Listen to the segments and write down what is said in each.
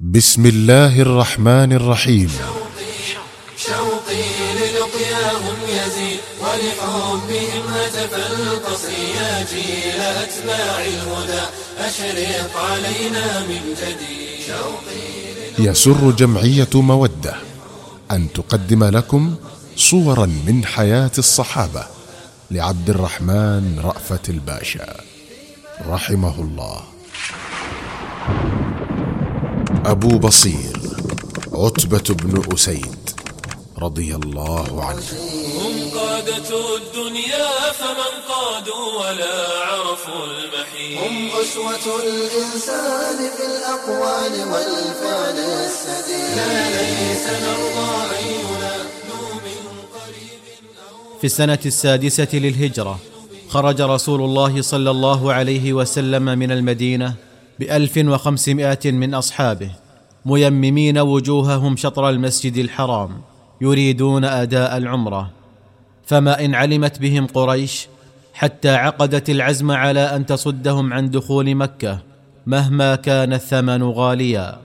بسم الله الرحمن الرحيم. شوقي للقياهم يزيد ولحبهم هتف القصر يا جيل أتباع الهدى أشرق علينا من جديد شوقي يسر جمعية مودة أن تقدم لكم صورا من حياة الصحابة لعبد الرحمن رأفت الباشا. رحمه الله. أبو بصير عتبة بن أسيد رضي الله عنه. هم قادة الدنيا فمن قادوا ولا عرفوا المحيط. هم أسوة الإنسان في الأقوال والفعل السديد. لا ليس نرضى قريب في السنة السادسة للهجرة خرج رسول الله صلى الله عليه وسلم من المدينة بألف وخمسمائة من أصحابه ميممين وجوههم شطر المسجد الحرام يريدون أداء العمرة. فما إن علمت بهم قريش حتى عقدت العزم على أن تصدهم عن دخول مكة مهما كان الثمن غاليا.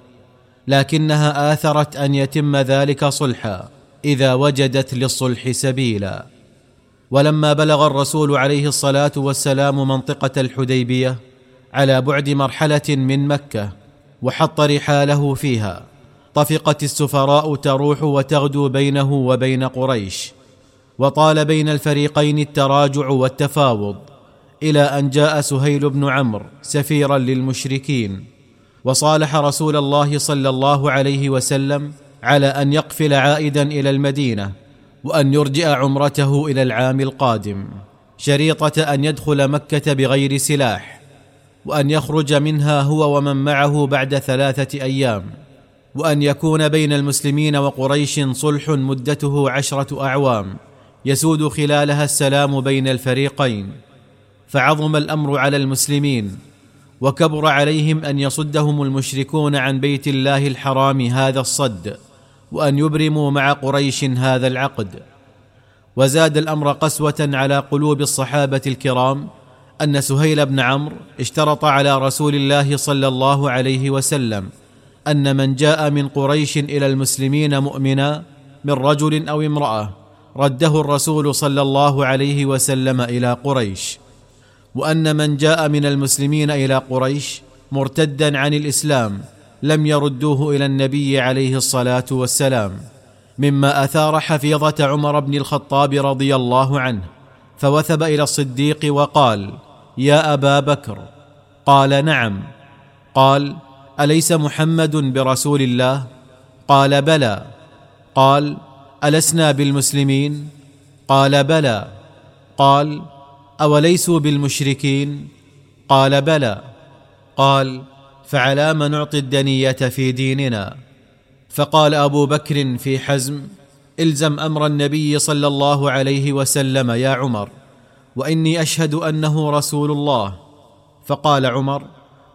لكنها آثرت أن يتم ذلك صلحا إذا وجدت للصلح سبيلا. ولما بلغ الرسول عليه الصلاة والسلام منطقة الحديبية على بعد مرحلة من مكة وحط رحاله فيها. طفقت السفراء تروح وتغدو بينه وبين قريش. وطال بين الفريقين التراجع والتفاوض إلى أن جاء سهيل بن عمرو سفيرا للمشركين. وصالح رسول الله صلى الله عليه وسلم على أن يقفل عائدا إلى المدينة وأن يرجئ عمرته إلى العام القادم. شريطة أن يدخل مكة بغير سلاح. وأن يخرج منها هو ومن معه بعد ثلاثة أيام وأن يكون بين المسلمين وقريش صلح مدته عشرة أعوام يسود خلالها السلام بين الفريقين. فعظم الأمر على المسلمين وكبر عليهم أن يصدهم المشركون عن بيت الله الحرام هذا الصد وأن يبرموا مع قريش هذا العقد. وزاد الأمر قسوة على قلوب الصحابة الكرام أن سهيل بن عمرو اشترط على رسول الله صلى الله عليه وسلم أن من جاء من قريش إلى المسلمين مؤمنا من رجل أو امرأة رده الرسول صلى الله عليه وسلم إلى قريش وأن من جاء من المسلمين إلى قريش مرتدا عن الإسلام لم يردوه إلى النبي عليه الصلاة والسلام مما أثار حفيظة عمر بن الخطاب رضي الله عنه فوثب إلى الصديق وقال يا أبا بكر؟ قال نعم. قال أليس محمد برسول الله؟ قال بلى. قال ألسنا بالمسلمين؟ قال بلى. قال أوليسوا بالمشركين؟ قال بلى. قال فعلى ما نعطي الدنية في ديننا؟ فقال أبو بكر في حزم الزم أمر النبي صلى الله عليه وسلم يا عمر. وإني أشهد أنه رسول الله. فقال عمر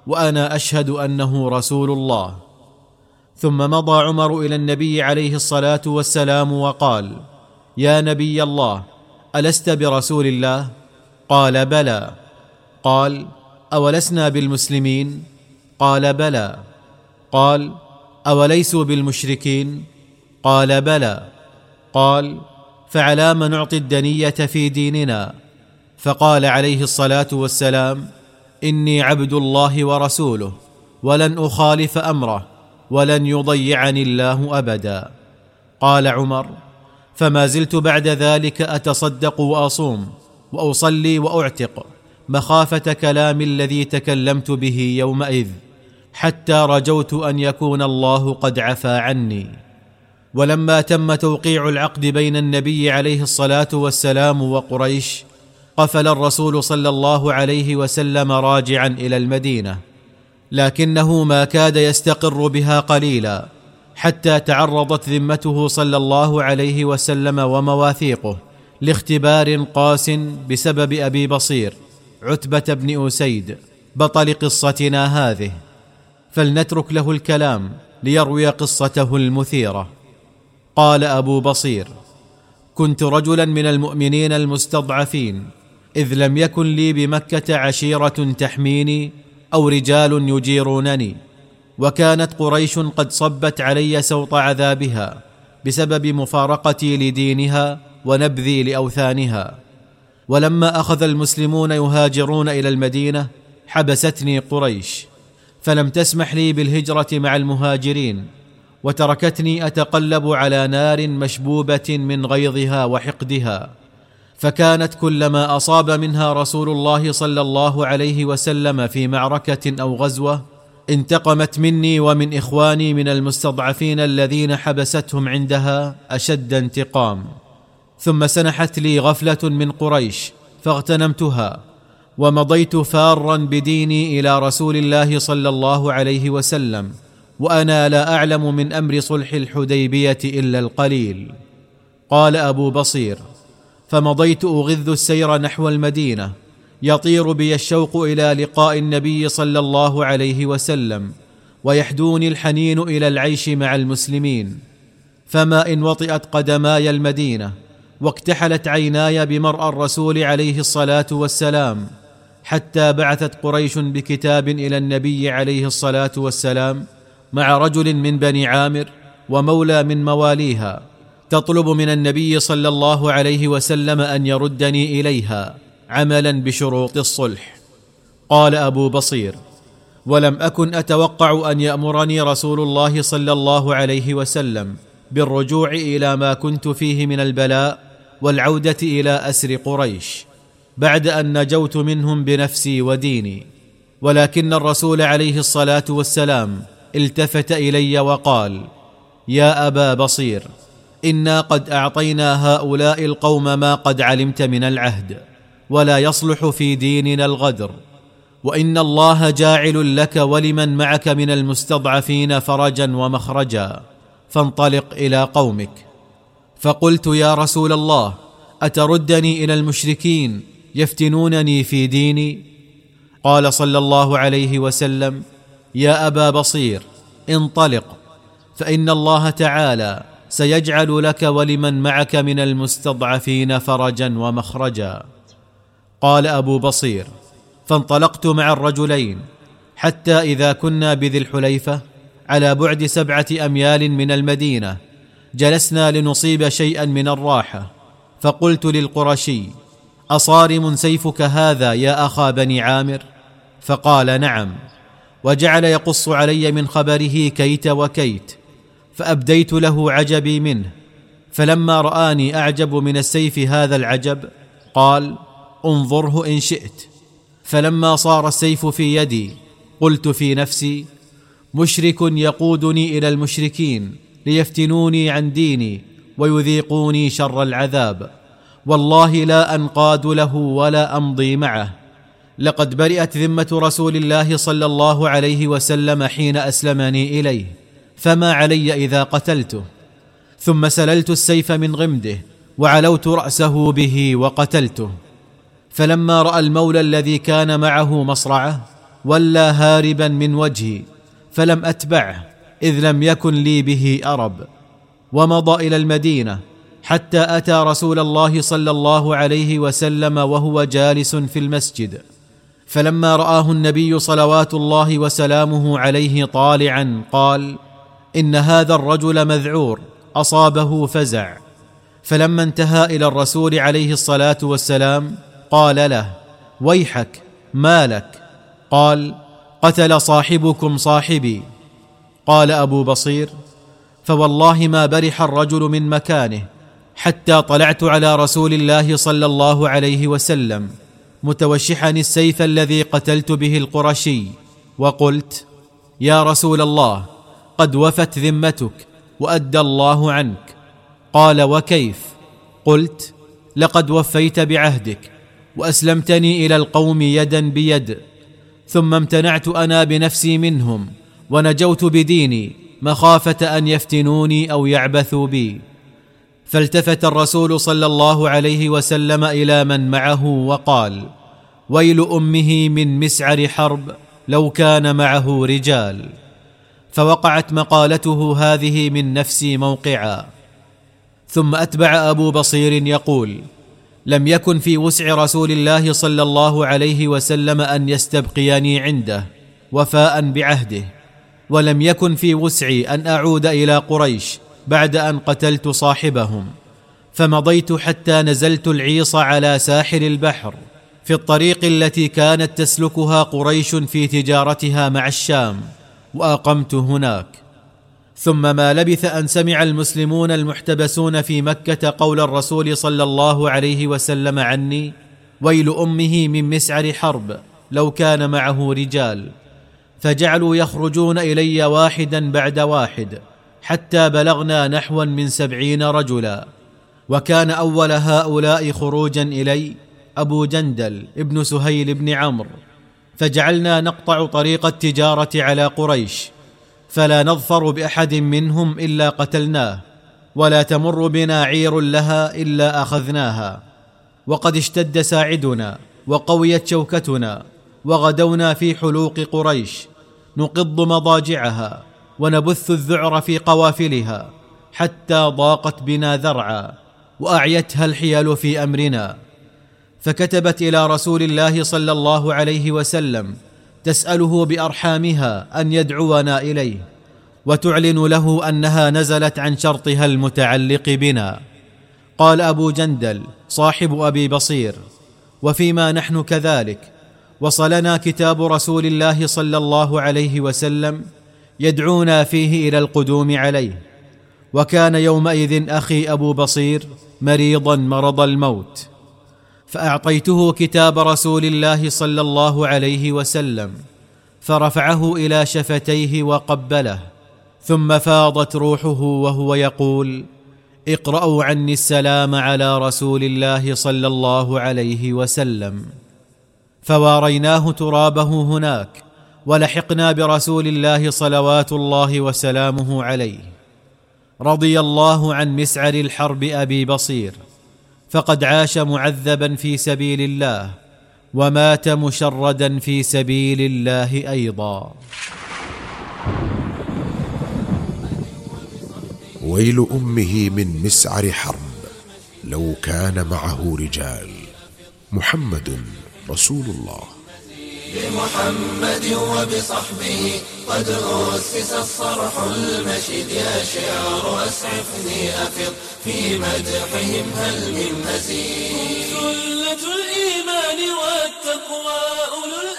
وأنا أشهد أنه رسول الله. ثم مضى عمر إلى النبي عليه الصلاة والسلام وقال يا نبي الله ألست برسول الله؟ قال بلى. قال أولسنا بالمسلمين؟ قال بلى. قال أوليسوا بالمشركين؟ قال بلى. قال فعلى ما نعطي الدنية في ديننا؟ فقال عليه الصلاة والسلام إني عبد الله ورسوله ولن أخالف أمره ولن يضيعني الله أبدا. قال عمر فما زلت بعد ذلك أتصدق وأصوم وأصلي وأعتق مخافة كلام الذي تكلمت به يومئذ حتى رجوت أن يكون الله قد عفى عني. ولما تم توقيع العقد بين النبي عليه الصلاة والسلام وقريش قفل الرسول صلى الله عليه وسلم راجعا إلى المدينة لكنه ما كاد يستقر بها قليلا حتى تعرضت ذمته صلى الله عليه وسلم ومواثيقه لاختبار قاس بسبب أبي بصير عتبة بن أسيد بطل قصتنا هذه. فلنترك له الكلام ليروي قصته المثيرة. قال أبو بصير كنت رجلا من المؤمنين المستضعفين إذ لم يكن لي بمكة عشيرة تحميني أو رجال يجيرونني وكانت قريش قد صبت علي سوط عذابها بسبب مفارقتي لدينها ونبذي لأوثانها. ولما أخذ المسلمون يهاجرون إلى المدينة حبستني قريش فلم تسمح لي بالهجرة مع المهاجرين وتركتني أتقلب على نار مشبوبة من غيظها وحقدها. فكانت كلما أصاب منها رسول الله صلى الله عليه وسلم في معركة أو غزوة انتقمت مني ومن إخواني من المستضعفين الذين حبستهم عندها أشد انتقام. ثم سنحت لي غفلة من قريش فاغتنمتها ومضيت فارا بديني إلى رسول الله صلى الله عليه وسلم وأنا لا أعلم من أمر صلح الحديبية إلا القليل. قال أبو بصير فمضيت أغذ السير نحو المدينة يطير بي الشوق إلى لقاء النبي صلى الله عليه وسلم ويحدوني الحنين إلى العيش مع المسلمين. فما إن وطئت قدماي المدينة واكتحلت عيناي بمرأى الرسول عليه الصلاة والسلام حتى بعثت قريش بكتاب إلى النبي عليه الصلاة والسلام مع رجل من بني عامر ومولى من مواليها. تطلب من النبي صلى الله عليه وسلم أن يردني إليها عملا بشروط الصلح. قال أبو بصير ولم أكن أتوقع أن يأمرني رسول الله صلى الله عليه وسلم بالرجوع إلى ما كنت فيه من البلاء والعودة إلى أسر قريش بعد أن نجوت منهم بنفسي وديني ولكن الرسول عليه الصلاة والسلام التفت إلي وقال يا أبا بصير إنا قد أعطينا هؤلاء القوم ما قد علمت من العهد ولا يصلح في ديننا الغدر. وإن الله جاعل لك ولمن معك من المستضعفين فرجا ومخرجا فانطلق إلى قومك. فقلت يا رسول الله أتردني إلى المشركين يفتنونني في ديني؟ قال صلى الله عليه وسلم يا أبا بصير انطلق فإن الله تعالى سيجعل لك ولمن معك من المستضعفين فرجا ومخرجا. قال أبو بصير فانطلقت مع الرجلين حتى إذا كنا بذي الحليفة على بعد سبعة أميال من المدينة جلسنا لنصيب شيئا من الراحة فقلت للقرشي أصارم سيفك هذا يا أخا بني عامر؟ فقال نعم وجعل يقص علي من خبره كيت وكيت فأبديت له عجبي منه. فلما رآني أعجب من السيف هذا العجب قال انظره إن شئت. فلما صار السيف في يدي قلت في نفسي مشرك يقودني إلى المشركين ليفتنوني عن ديني ويذيقوني شر العذاب. والله لا أنقاد له ولا أمضي معه. لقد برئت ذمة رسول الله صلى الله عليه وسلم حين أسلمني إليه. فما علي إذا قتلته. ثم سللت السيف من غمده وعلوت رأسه به وقتلته. فلما رأى المولى الذي كان معه مصرعه ولى هاربا من وجهي فلم أتبعه إذ لم يكن لي به أرب. ومضى إلى المدينة حتى أتى رسول الله صلى الله عليه وسلم وهو جالس في المسجد. فلما رآه النبي صلوات الله وسلامه عليه طالعا قال إن هذا الرجل مذعور أصابه فزع. فلما انتهى إلى الرسول عليه الصلاة والسلام قال له ويحك ما لك قال قتل صاحبكم صاحبي. قال أبو بصير فوالله ما برح الرجل من مكانه حتى طلعت على رسول الله صلى الله عليه وسلم متوشحا السيف الذي قتلت به القرشي. وقلت يا رسول الله قد وفت ذمتك وأدى الله عنك. قال وكيف؟ قلت لقد وفيت بعهدك وأسلمتني إلى القوم يدا بيد ثم امتنعت أنا بنفسي منهم ونجوت بديني مخافة أن يفتنوني أو يعبثوا بي. فالتفت الرسول صلى الله عليه وسلم إلى من معه وقال ويل أمه من مسعر حرب لو كان معه رجال. فوقعت مقالته هذه من نفسي موقعا. ثم أتبع أبو بصير يقول لم يكن في وسع رسول الله صلى الله عليه وسلم أن يستبقيني عنده وفاء بعهده ولم يكن في وسعي أن أعود إلى قريش بعد أن قتلت صاحبهم فمضيت حتى نزلت العيص على ساحل البحر في الطريق التي كانت تسلكها قريش في تجارتها مع الشام. وأقمت هناك. ثم ما لبث أن سمع المسلمون المحتبسون في مكة قول الرسول صلى الله عليه وسلم عني ويل أمه من مسعر حرب لو كان معه رجال. فجعلوا يخرجون إلي واحدا بعد واحد حتى بلغنا نحوا من سبعين رجلا. وكان أول هؤلاء خروجا إلي أبو جندل ابن سهيل بن عمرو. فجعلنا نقطع طريق التجارة على قريش فلا نظفر بأحد منهم إلا قتلناه ولا تمر بنا عير لها إلا أخذناها. وقد اشتد ساعدنا وقويت شوكتنا وغدونا في حلوق قريش نقض مضاجعها ونبث الذعر في قوافلها حتى ضاقت بنا ذرعا وأعيتها الحيل في أمرنا. فكتبت إلى رسول الله صلى الله عليه وسلم تسأله بأرحامها أن يدعونا إليه وتعلن له أنها نزلت عن شرطها المتعلق بنا. قال أبو جندل صاحب أبي بصير وفيما نحن كذلك وصلنا كتاب رسول الله صلى الله عليه وسلم يدعونا فيه إلى القدوم عليه. وكان يومئذ أخي أبو بصير مريضا مرض الموت. فأعطيته كتاب رسول الله صلى الله عليه وسلم فرفعه إلى شفتيه وقبله ثم فاضت روحه وهو يقول اقرأوا عني السلام على رسول الله صلى الله عليه وسلم فواريناه ترابه هناك ولحقنا برسول الله صلوات الله وسلامه عليه. رضي الله عن مسعر الحرب أبي بصير. فقد عاش معذبا في سبيل الله ومات مشردا في سبيل الله أيضا. ويل أمه من مسعر حرب لو كان معه رجال. محمد رسول الله. بمحمد وبصحبه قد أسس الصرح المشيد. يا شعر أسعفني أفض في مدحهم هل من مزيد؟ سلة الإيمان والتقوى أولو